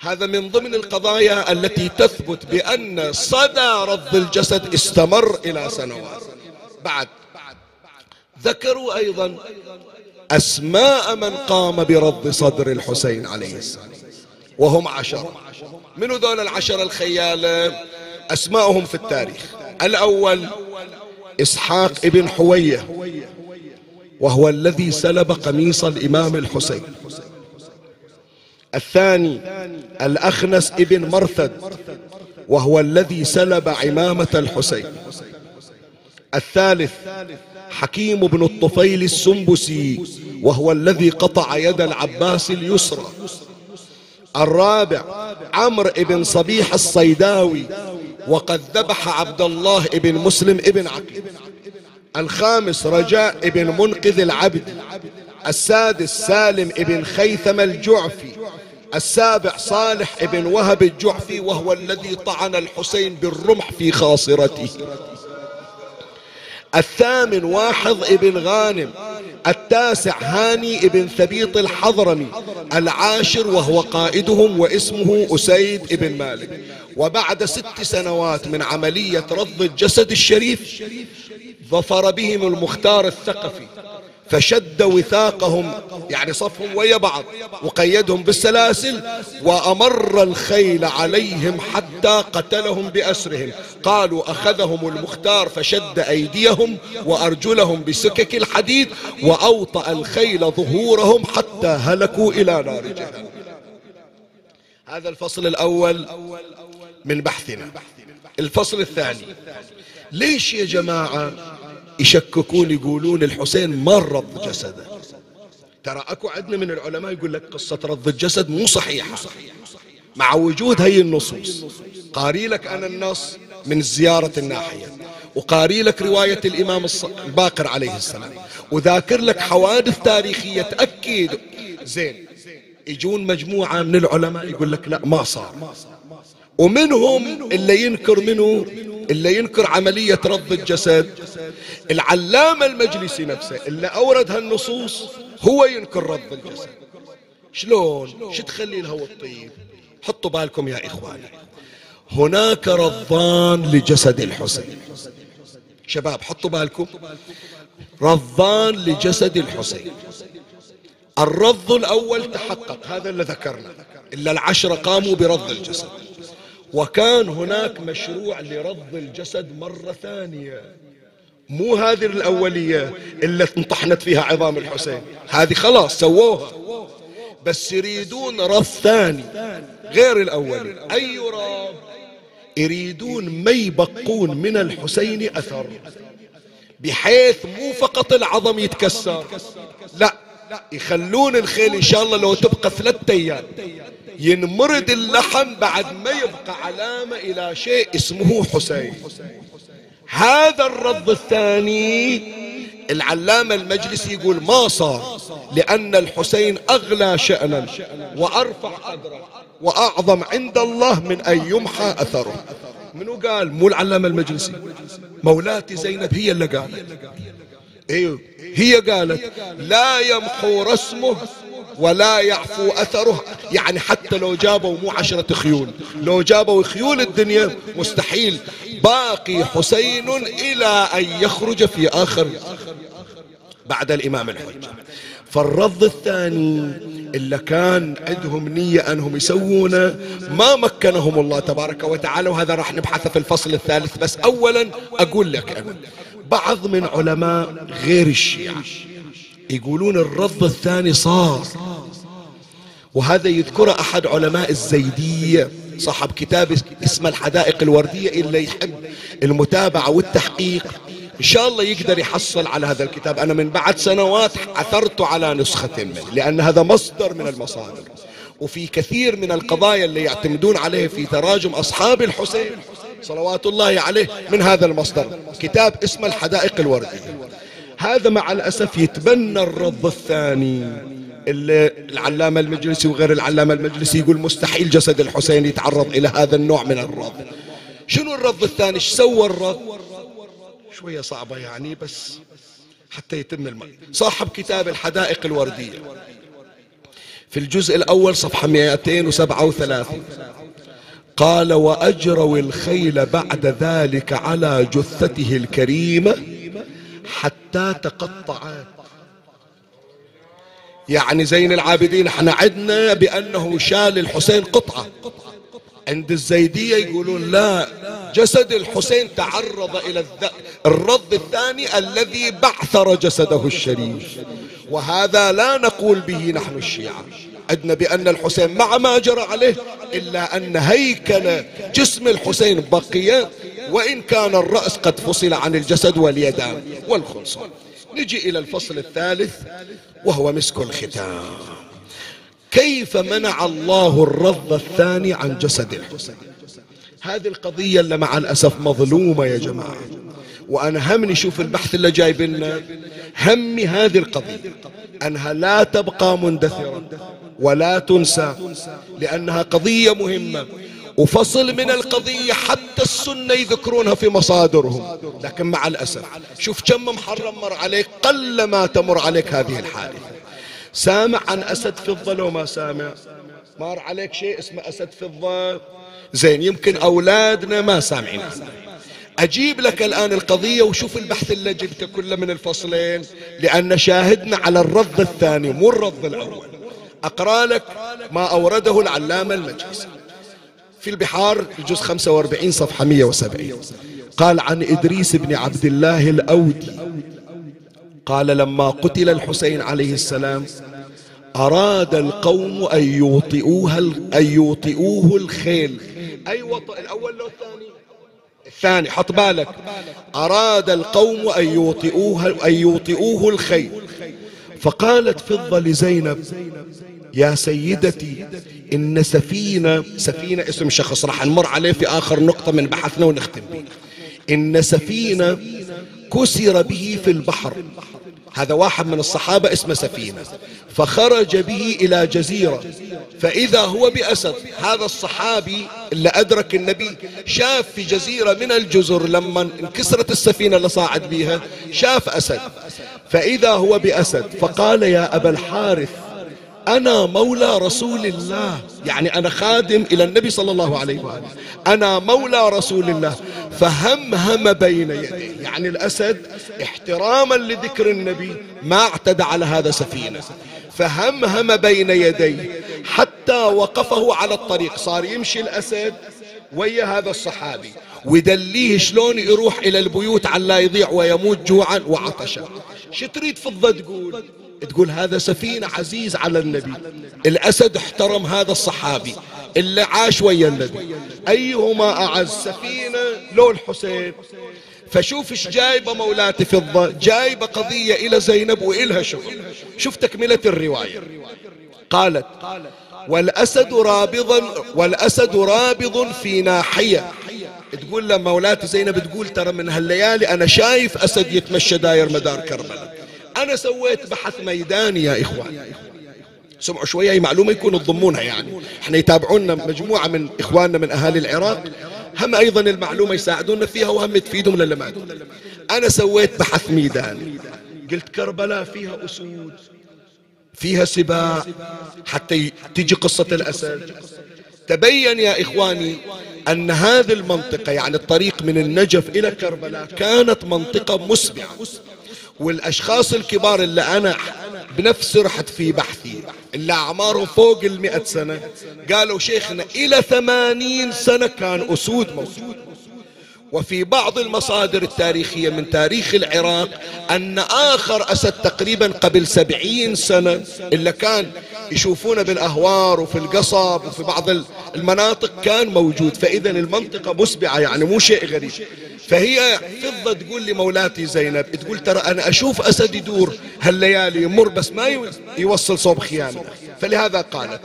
هذا من ضمن القضايا التي تثبت بأن صدى رض الجسد استمر إلى سنوات. بعد ذكروا أيضا أسماء من قام برد صدر الحسين عليه السلام. وهم عشرة. من ذول العشرة الخيالة أسماءهم في التاريخ. الأول إسحاق ابن حوية وهو الذي سلب قميص الإمام الحسين. الثاني الأخنس ابن مرثد وهو الذي سلب عمامة الحسين. الثالث حكيم بن الطفيل السنبسي وهو الذي قطع يد العباس اليسرى. الرابع عمرو بن صبيح الصيداوي وقد ذبح عبد الله بن مسلم ابن عقيل. الخامس رجاء بن منقذ العبد. السادس سالم بن خيثم الجعفي. السابع صالح بن وهب الجعفي وهو الذي طعن الحسين بالرمح في خاصرته. الثامن واحظ ابن غانم التاسع هاني ابن ثبيط الحضرمي العاشر وهو قائدهم واسمه أسيد ابن مالك. وبعد ست سنوات من عملية رض الجسد الشريف ظفر بهم المختار الثقفي فشد وثاقهم يعني صفهم ويا بعض وقيدهم بالسلاسل وأمر الخيل عليهم حتى قتلهم بأسرهم. قالوا أخذهم المختار فشد أيديهم وأرجلهم بسكك الحديد وأوطأ الخيل ظهورهم حتى هلكوا إلى نار جهنم. هذا الفصل الأول من بحثنا. الفصل الثاني ليش يا جماعة يشككون يقولون الحسين ما رض جسده؟ ترى اكو عندنا من العلماء يقول لك قصة رض الجسد مو صحيحة. مع وجود هي النصوص قاري لك أنا النص من زيارة الناحية وقاري لك رواية الإمام الباقر عليه السلام وذاكر لك حوادث تاريخية تأكد. زين يجون مجموعة من العلماء يقول لك لا ما صار. ومنهم اللي ينكر منه اللي ينكر عملية رض الجسد العلامة المجلسي نفسه اللي أورد هالنصوص هو ينكر رض الجسد. شلون؟ شو تخلي الهوى الطيب حطوا بالكم يا إخواني. هناك رضان لجسد الحسين شباب حطوا بالكم. رضان لجسد الحسين. الرض الأول تحقق هذا اللي ذكرنا. إلا العشرة قاموا برض الجسد. وكان هناك مشروع لرض الجسد مرة ثانية. مو هذه الأولية اللي انطحنت فيها عظام الحسين. هذه خلاص سووها. بس يريدون رض ثاني غير الأول أي رض يريدون ما يبقون من الحسين أثر. بحيث مو فقط العظم يتكسر. لا يخلون الخيل إن شاء الله لو تبقى ثلاثة أيام. ينمرد اللحم بعد ما يبقى علامة إلى شيء اسمه حسين. هذا الرد الثاني العلامة المجلسي يقول ما صار لأن الحسين أغلى شأنا وأرفع قدره وأعظم عند الله من أن يمحى أثره. منو قال؟ مو العلامة المجلسي. مولاتي زينب هي اللي قالت. أيوه هي قالت لا يمحو رسمه ولا يعفو أثره. يعني حتى لو جابوا مو عشرة خيول. لو جابوا خيول الدنيا مستحيل. باقي حسين إلى أن يخرج في آخر بعد الإمام الحجة. فالرض الثاني إلا كان عندهم نية أنهم يسوونه. ما مكنهم الله تبارك وتعالى. وهذا راح نبحثه في الفصل الثالث. بس أولا أقول لك أنا. بعض من علماء غير الشيعة يقولون الرض الثاني صار. وهذا يذكر أحد علماء الزيدية صاحب كتاب اسمه الحدائق الوردية اللي يحب المتابعة والتحقيق. إن شاء الله يقدر يحصل على هذا الكتاب. أنا من بعد سنوات عثرت على نسخة منه لأن هذا مصدر من المصادر. وفي كثير من القضايا اللي يعتمدون عليه في تراجم أصحاب الحسين صلوات الله عليه من هذا المصدر. كتاب اسمه الحدائق الوردية. هذا مع الأسف يتبنى الرض الثاني. اللي العلامة المجلسي وغير العلامة المجلسي يقول مستحيل جسد الحسين يتعرض إلى هذا النوع من الرض شنو الرض الثاني؟ إيش سوى الرض شوية صعبة يعني بس حتى يتم الم... صاحب كتاب الحدائق الوردية. في الجزء الأول صفحة 237 قال وأجروا الخيل بعد ذلك على جثته الكريمة حتى تقطعت. يعني زين العابدين إحنا عدنا بأنه شال الحسين قطعة. عند الزيدية يقولون لا جسد الحسين تعرض إلى الرض الثاني الذي بعثر جسده الشريف. وهذا لا نقول به نحن الشيعة. عدنا بأن الحسين مع ما جرى عليه إلا أن هيكل جسم الحسين بقي وإن كان الرأس قد فصل عن الجسد واليدان والخنصر. نجي إلى الفصل الثالث وهو مسك الختام. كيف منع الله الرض الثاني عن جسد الحسين هذه القضية اللي مع الأسف مظلومة يا جماعة. وأنا همني شوف البحث اللي جايب لنا همي هذه القضية. أنها لا تبقى مندثرة ولا تنسى لأنها قضية مهمة. وفصل من القضية حتى السنة يذكرونها في مصادرهم. لكن مع الأسف شوف كم محرم مر عليك قل ما تمر عليك هذه الحادثة. سامع عن أسد فضة لو ما سامع؟ مر عليك شيء اسمه أسد فضة زين يمكن أولادنا ما سامعين. أجيب لك الآن القضية وشوف البحث اللي جبته كله من الفصلين لأن شاهدنا على الرض الثاني مو الرض الأول. أقرأ لك ما أورده العلامة المجلسي في البحار الجزء 45 صفحة 170 قال عن إدريس بن عبد الله الأودي. قال لما قتل الحسين عليه السلام أراد القوم أن يوطئوها أن يوطئوه الخيل. أي وطئ الأول لو الثاني؟ الثاني حط بالك. أراد القوم أن يوطئوه أن يوطئوه الخيل. فقالت فضة لزينب يا سيدتي إن سفينة سفينة اسم شخص راح نمر عليه في آخر نقطة من بحثنا ونختم به إن سفينة كسر به في البحر. هذا واحد من الصحابة اسمه سفينة. فخرج به إلى جزيرة. فإذا هو بأسد هذا الصحابي اللي أدرك النبي شاف في جزيرة من الجزر لما انكسرت السفينة اللي صاعد بها شاف أسد. فإذا هو بأسد فقال يا أبا الحارث أنا مولى رسول الله. يعني أنا خادم إلى النبي صلى الله عليه وآله. أنا مولى رسول الله. فهمهم بين يديه يعني الأسد احتراما لذكر النبي ما اعتدى على هذا سفينة. فهمهم بين يديه حتى وقفه على الطريق. صار يمشي الأسد ويا هذا الصحابي. ودليه شلون يروح إلى البيوت على لا يضيع ويموت جوعا وعطشا. شو تريد فضة تقول تقول هذا سفينة عزيز على النبي. الأسد احترم هذا الصحابي. اللي عاش ويا النبي. أيهما أعز سفينة لو الحسين؟ فشوف إيش جايبة مولاتي فضة. جايبة قضية إلى زينب وإلها شغل. شوف تكملة الرواية. قالت والأسد رابضا والأسد رابض في ناحية. تقول لما مولاتي زينب تقول ترى من هالليالي أنا شايف أسد يتمشى داير مدار كربلاء. أنا سويت بحث ميداني يا إخوان. سمعوا شوية هي معلومة يكونوا تضمونها يعني. إحنا يتابعونا مجموعة من إخواننا من أهالي العراق. هم أيضا المعلومة يساعدونا فيها وهم تفيدهم ولا ما أنا سويت بحث ميداني. قلت كربلاء فيها أسود فيها سباع حتى تجي قصة الأسد. تبين يا إخواني أن هذه المنطقة يعني الطريق من النجف إلى كربلاء كانت منطقة مسبعة. والأشخاص الكبار اللي أنا بنفسي رحت في بحثي اللي أعمارهم فوق المئة سنة قالوا شيخنا إلى ثمانين سنة كان أسود موجود. وفي بعض المصادر التاريخية من تاريخ العراق أن آخر أسد تقريبا قبل سبعين سنة إلا كان يشوفونه بالأهوار وفي القصب وفي بعض المناطق كان موجود. فإذا المنطقة مسبعة يعني مو شيء غريب. فهي فضة تقول لي مولاتي زينب تقول ترى أنا أشوف أسد يدور هالليالي يمر بس ما يوصل صوب خيامه. فلهذا قالت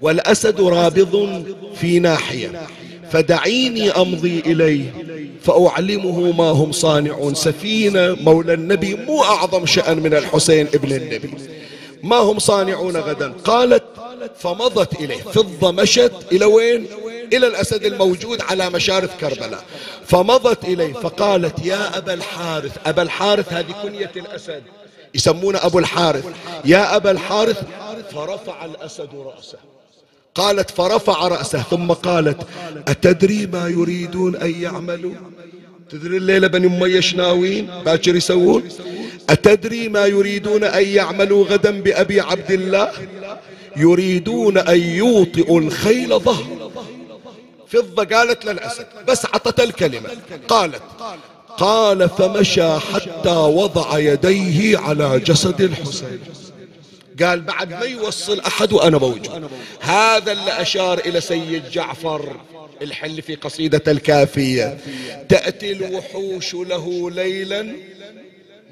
والأسد رابض في ناحية. فدعيني أمضي إليه فأعلمه ما هم صانعون سفينة مولى النبي مو أعظم شأن من الحسين ابن النبي. ما هم صانعون غدا؟ قالت فمضت إليه. فضة مشت إلى وين؟ إلى الأسد الموجود على مشارف كربلاء. فمضت إليه. فقالت يا أبا الحارث أبا الحارث هذه كنية الأسد. يسمونه أبو الحارث. يا أبا الحارث فرفع الأسد رأسه. قالت فرفع رأسه ثم قالت أتدري ما يريدون أن يعملوا؟ تدري الليلة بني أمية شناوين؟ باكر يسوون؟ أتدري ما يريدون أن يعملوا غدا بأبي عبد الله؟ يريدون أن يوطئوا الخيل ظهر. فضة قالت للأسد بس عطت الكلمة. قالت قال فمشى حتى وضع يديه على جسد الحسين. قال بعد ما يوصل أحد وأنا موجود هذا اللي أشار إلى سيد جعفر الحل في قصيدة الكافية. تأتي الوحوش له ليلا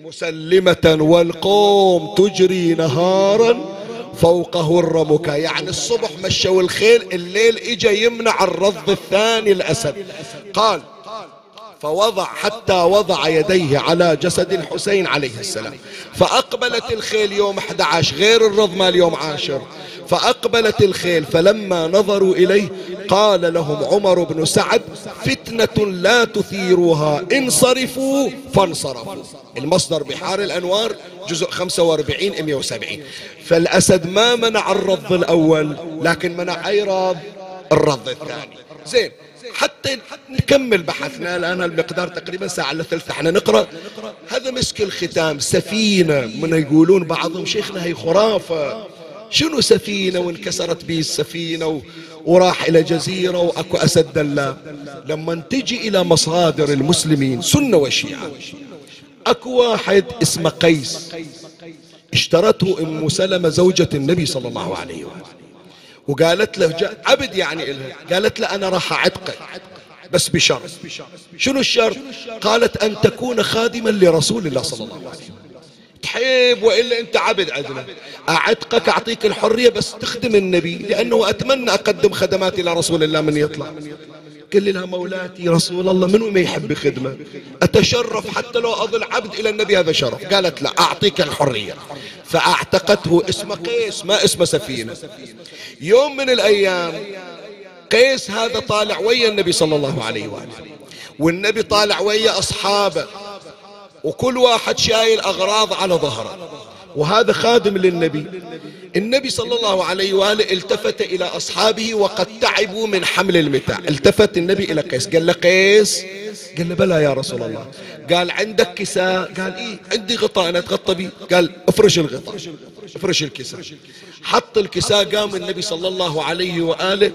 مسلمة والقوم تجري نهارا فوقه الرمك. يعني الصبح مشوا الخيل الليل اجى يمنع الرض الثاني الأسد. قال فوضع حتى وضع يديه على جسد الحسين عليه السلام. فأقبلت الخيل يوم 11 غير الرض مال يوم عاشر. فأقبلت الخيل فلما نظروا إليه قال لهم عمر بن سعد فتنة لا تثيروها انصرفوا فانصرفوا. المصدر بحار الأنوار جزء 45 170 فالأسد ما منع الرض الأول لكن منع أي رض؟ الرض الثاني. زين حتى نكمل بحثنا. الآن المقدار تقريبا ساعة إلا ثلث. إحنا نقرأ. هذا مسك الختام. سفينة من يقولون بعضهم شيخنا هي خرافة. شنو سفينة؟ وانكسرت به السفينة. وراح إلى جزيرة وأكو أسد دلاب. لما تجي إلى مصادر المسلمين سنة وشيعة. أكو واحد اسمه قيس. اشترته أم سلمة زوجة النبي صلى الله عليه وسلم. وقالت له عبد يعني إلها. قالت له أنا راح أعتقك. بس بشرط. شنو الشرط؟ قالت أن تكون خادما لرسول الله صلى الله عليه وسلم. تحب وإلا أنت عبد عدنا أعتقك أعطيك الحرية بس تخدم النبي لأنه أتمنى أقدم خدماتي لرسول الله من يطلع. قل لها مولاتي رسول الله منو ما يحب خدمة؟ أتشرف حتى لو أظل عبد إلى النبي هذا شرف. قالت لا أعطيك الحرية. فأعتقته اسمه قيس ما اسمه سفينة. يوم من الأيام قيس هذا طالع ويا النبي صلى الله عليه وآله. والنبي طالع ويا أصحابه. وكل واحد شايل أغراض على ظهره. وهذا خادم للنبي. النبي صلى الله عليه وآله التفت إلى أصحابه وقد تعبوا من حمل المتاع. التفت النبي إلى قيس. قال له قيس قال له بلى يا رسول الله. قال عندك كساء؟ قال إيه؟ عندي غطاء أنا أتغطى به قال افرش الغطاء افرش الكساء. حط الكساء قام النبي صلى الله عليه وآله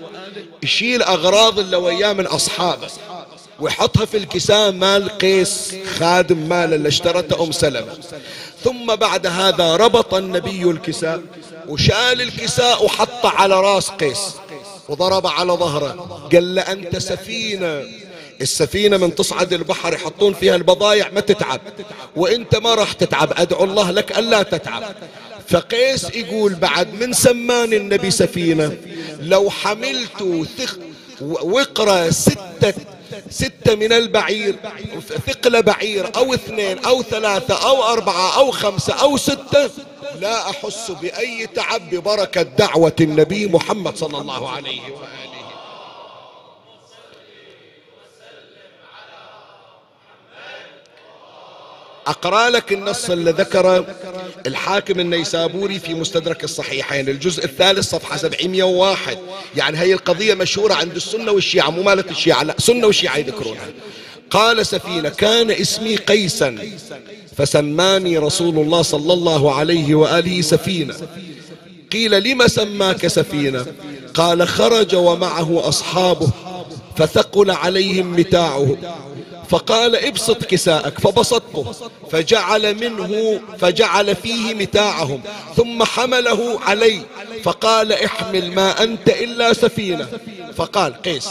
يشيل أغراض اللي وياه من أصحابه ويحطها في الكساء مال قيس خادم مال اللي اشترته أم سلمة. ثم بعد هذا ربط النبي الكساء. وشال الكساء وحطه على راس قيس وضرب على ظهره. قال له أنت سفينة. السفينة من تصعد البحر يحطون فيها البضايع ما تتعب. وإنت ما راح تتعب. أدعو الله لك ألا تتعب. فقيس يقول بعد من سمان النبي سفينة لو حملت ثق وقرة ستة ستة من البعير ثقل بعير أو اثنين أو ثلاثة أو أربعة أو خمسة أو ستة. لا أحس بأي تعب ببركة دعوة النبي محمد صلى الله عليه وآله. أقرأ لك النص اللي ذكره الحاكم النيسابوري في مستدرك الصحيحين الجزء الثالث صفحة 701 يعني هي القضية مشهورة عند السنة والشيعة مو مالت الشيعة لا سنة والشيعة يذكرونها. قال سفينة كان اسمي قيسا فسماني رسول الله صلى الله عليه وآله سفينة. قيل لم سماك سفينة؟ قال خرج ومعه أصحابه فثقل عليهم متاعه. فقال ابسط كساءك فبسطته فجعل منه فجعل فيه متاعهم ثم حمله علي فقال احمل ما أنت إلا سفينة. فقال قيس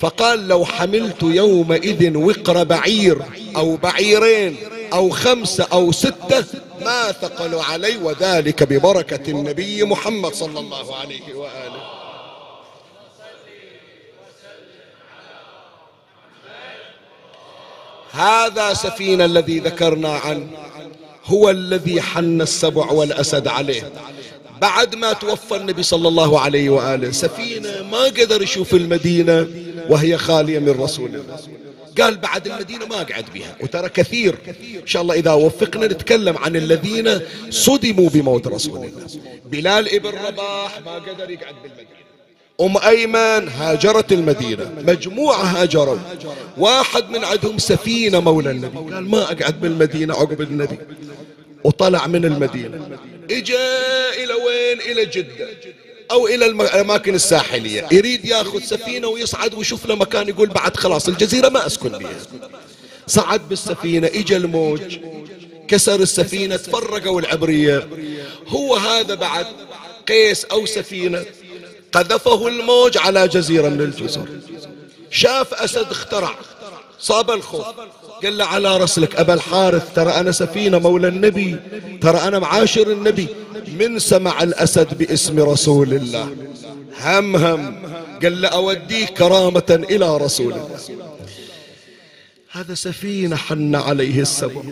فقال لو حملت يومئذ وقر بعير أو بعيرين أو خمسة أو ستة ما ثقلوا علي وذلك ببركة النبي محمد صلى الله عليه وآله. هذا سفينة الذي ذكرنا عنه هو الذي حن السبع والأسد عليه. بعد ما توفى النبي صلى الله عليه وآله سفينة ما قدر يشوف المدينة وهي خالية من رسول الله. قال بعد المدينة ما قعد بها وترى كثير. إن شاء الله إذا وفقنا نتكلم عن الذين صدموا بموت رسول الله. بلال ابن رباح ما قدر يقعد بالمدينة. أم أيمن هاجرت المدينة مجموعة هاجروا. واحد من عندهم سفينة مولى النبي قال ما أقعد بالمدينة عقب النبي. وطلع من المدينة. إجا إلى وين؟ إلى جدة أو إلى الأماكن الساحلية. يريد ياخذ سفينة ويصعد ويشوف له مكان يقول بعد خلاص الجزيرة ما أسكن بها صعد بالسفينة إجا الموج كسر السفينة تفرقوا العبرية. هو هذا بعد قيس أو سفينة قذفه الموج على جزيرة من الجزر. شاف أسد اخترع صاب الخوف. قال له على رسلك أبا الحارث ترى أنا سفينة مولى النبي ترى أنا معاشر النبي. من سمع الأسد باسم رسول الله؟ هم هم. قال له أوديك كرامة إلى رسول الله. هذا سفينة حن عليه السبع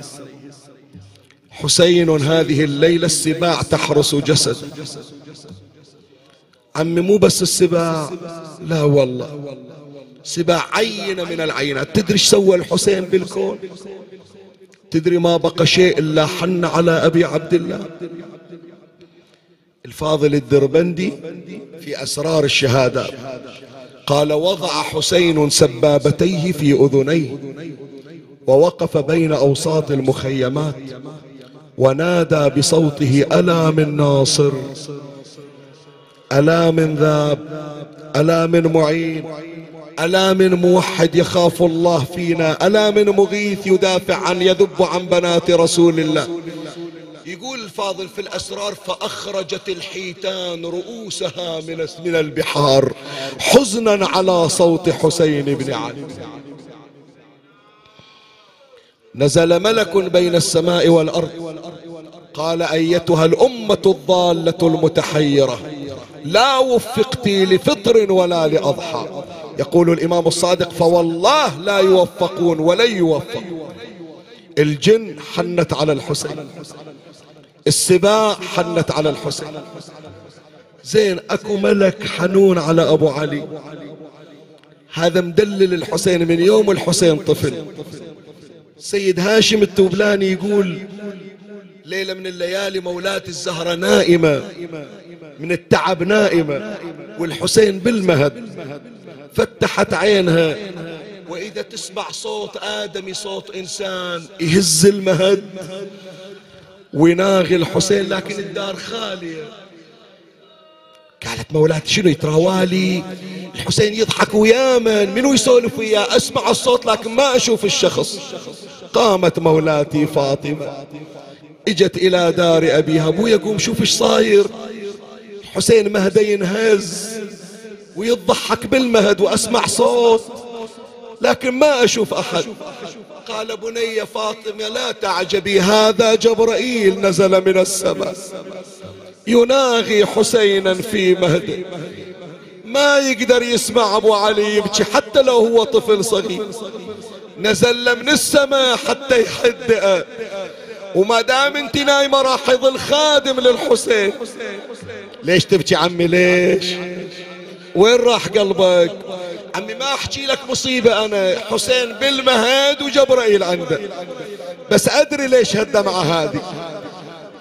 حسين هذه الليلة السباع تحرس جسد عمي مو بس السباع. لا والله. سباع عينة من العينات. تدري إيش سوى الحسين بالكون؟ تدري ما بقى شيء إلا حن على أبي عبد الله؟ الفاضل الدربندي في أسرار الشهادات قال وضع حسين سبابتيه في أذنيه ووقف بين أوساط المخيمات ونادى بصوته ألا من ناصر؟ ألا من ذاب ألا من معين ألا من موحد يخاف الله فينا ألا من مغيث يدافع عن يذب عن بنات رسول الله. يقول الفاضل في الأسرار فأخرجت الحيتان رؤوسها من من البحار حزنا على صوت حسين بن علي. نزل ملك بين السماء والأرض قال أيتها الأمة الضالة المتحيرة. لا وفقت لفطر ولا لأضحى. يقول الإمام الصادق فوالله لا يوفقون ولن يوفقوا الجن حنت على الحسين. السباع حنت على الحسين. زين أكو ملك حنون على أبو علي. هذا مدلل الحسين من يوم الحسين طفل. سيد هاشم التوبلاني يقول ليلة من الليالي مولاة الزهرة نائمة من التعب نائمة والحسين بالمهد فتحت عينها. وإذا تسمع صوت آدمي صوت إنسان يهز المهد ويناغي الحسين. لكن الدار خالية. قالت مولاتي شنو يتراوالي الحسين يضحك ويامن منو يسولف وياه أسمع الصوت لكن ما أشوف الشخص. قامت مولاتي فاطمة. إجت إلى دار أبيها. ابويا قوم شوف إيش صاير. حسين مهدي ينهز ويضحك بالمهد وأسمع صوت. لكن ما أشوف أحد. قال بني فاطمة لا تعجبي هذا جبرائيل نزل من السماء. يناغي حسينا في مهده ما يقدر يسمع أبو علي يبكي حتى لو هو طفل صغير. نزل من السماء حتى يحدئه وما دام انت نايمة راح يظل خادم للحسين. ليش تبكي عمي؟ ليش؟ وين راح قلبك؟ عمي ما أحكي لك مصيبة أنا. حسين بالمهد وجبرائيل عنده. بس أدري ليش هالدمعة هذه.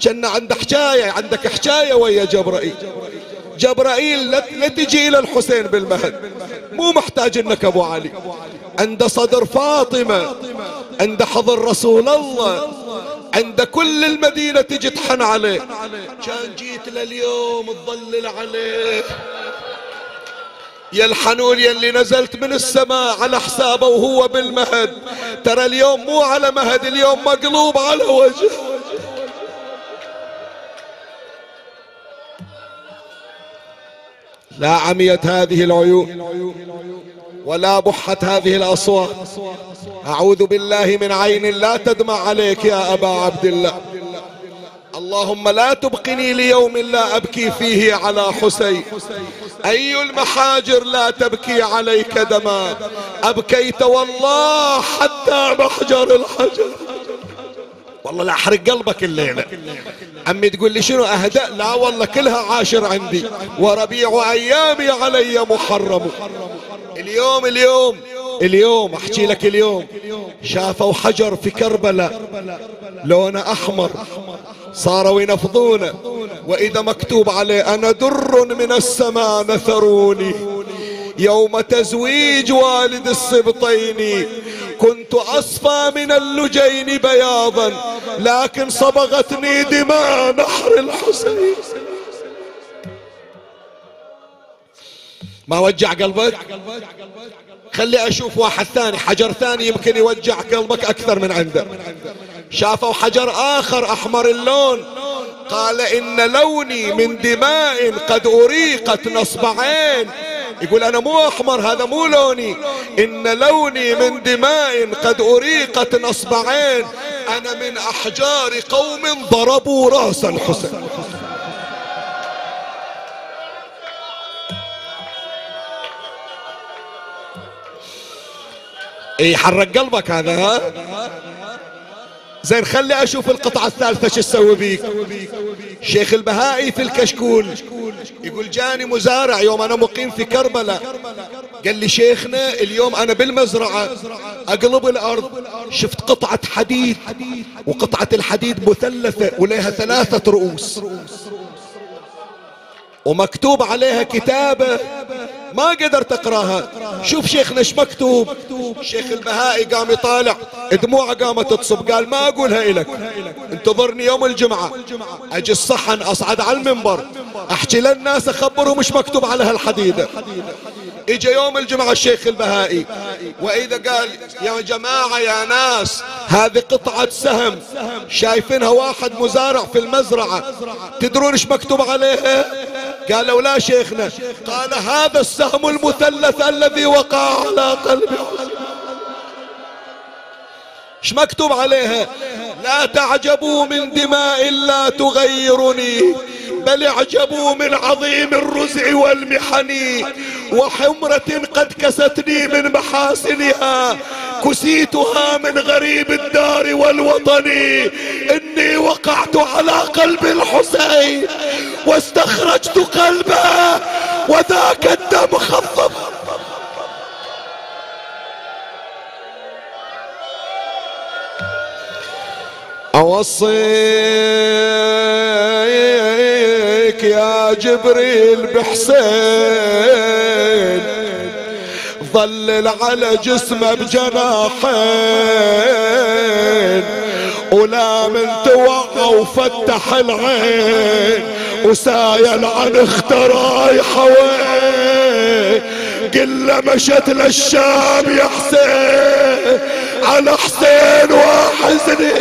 كأن عنده حكاية عندك حكاية ويا جبرائيل. جبرائيل لا تجي إلى الحسين بالمهد. مو محتاج إنك أبو علي. عند صدر فاطمة عند حضر رسول الله. عند كل المدينة تجي تحن عليه. كان جيت لليوم تظلل عليه. يا الحنون يلي نزلت من السماء على حسابه وهو بالمهد. ترى اليوم مو على مهد اليوم مقلوب على وجه. لا عميت هذه العيون. ولا بحت هذه الأصوات. أعوذ بالله من عين لا تدمع عليك يا أبا عبد الله. اللهم لا تبقني ليوم لا أبكي فيه على حسين. أي المحاجر لا تبكي عليك دما. أبكيت والله حتى محجر الحجر. والله لا أحرق قلبك الليلة. عمي تقول لي شنو أهدأ؟ لا والله كلها عاشر عندي. وربيع أيامي علي محرم. اليوم اليوم اليوم أحكي لك اليوم. شافوا حجر في كربلاء لونه أحمر. صاروا ينفضونه وإذا مكتوب عليه أنا در من السماء نثروني يوم تزويج والد السبطين كنت أصفى من اللجين بياضا لكن صبغتني دماء نحر الحسين. ما وجع قلبك؟ خلي أشوف واحد ثاني حجر ثاني يمكن يوجع قلبك أكثر من عنده. شافوا حجر آخر أحمر اللون قال إن لوني من دماء قد أريقت نصب عين. يقول أنا مو أحمر هذا مو لوني. إن لوني من دماء قد أريقت نصب عين أنا من أحجار قوم ضربوا رأس الحسين. اي حرق قلبك هذا ها؟ زين خلي أشوف القطعة الثالثة شو تسوي بيك. شيخ البهائي في الكشكول يقول جاني مزارع يوم أنا مقيم في كربلاء. قال لي شيخنا اليوم أنا بالمزرعة أقلب الأرض شفت قطعة حديد وقطعة الحديد مثلثة ولها ثلاثة رؤوس. ومكتوب عليها كتابة ما قدرت أقراها. شوف شيخنا إيش مكتوب. شيخ البهائي قام يطالع. دموعه قامت تصب. قال ما أقولها لك انتظرني يوم الجمعة. أجي الصحن أصعد على المنبر. أحكي للناس أخبرهم إيش مكتوب على هالحديدة. اجى يوم الجمعة الشيخ البهائي. وإذا قال يا جماعة يا ناس هذه قطعة سهم. شايفينها واحد مزارع في المزرعة. تدرون إيش مكتوب عليها؟ قالوا لا شيخنا. قال هذا السهم المثلث الذي وقع على قلبي. إيش مكتوب عليها؟ لا تعجبوا من دماء لا تغيرني بل اعجبوا من عظيم الرزع والمحن وحمرة قد كستني من محاسنها. كسيتها من غريب الدار والوطن. إني وقعت على قلب الحسين واستخرجت قلبه وذاك الدم خضب. أوصيك يا جبريل بحسين ظلل على جسمه بجناحين ولا من توقع وفتح العين وسايل عن اختراي حوين. قل مشت للشام يا حسين على حسين وحزني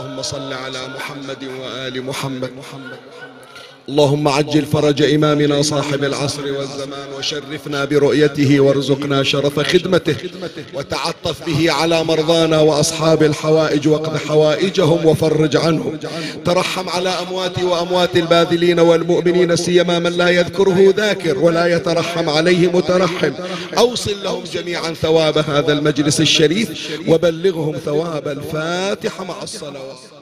اللهم صل على محمد وآل محمد. اللهم عجل فرج إمامنا صاحب العصر والزمان وشرفنا برؤيته وارزقنا شرف خدمته وتعطف به على مرضانا وأصحاب الحوائج واقض حوائجهم وفرج عنهم. ترحم على أمواتي وأموات الباذلين والمؤمنين سيما من لا يذكره ذاكر ولا يترحم عليه مترحم. أوصل لهم جميعا ثواب هذا المجلس الشريف وبلغهم ثواب الفاتحة مع الصلوات.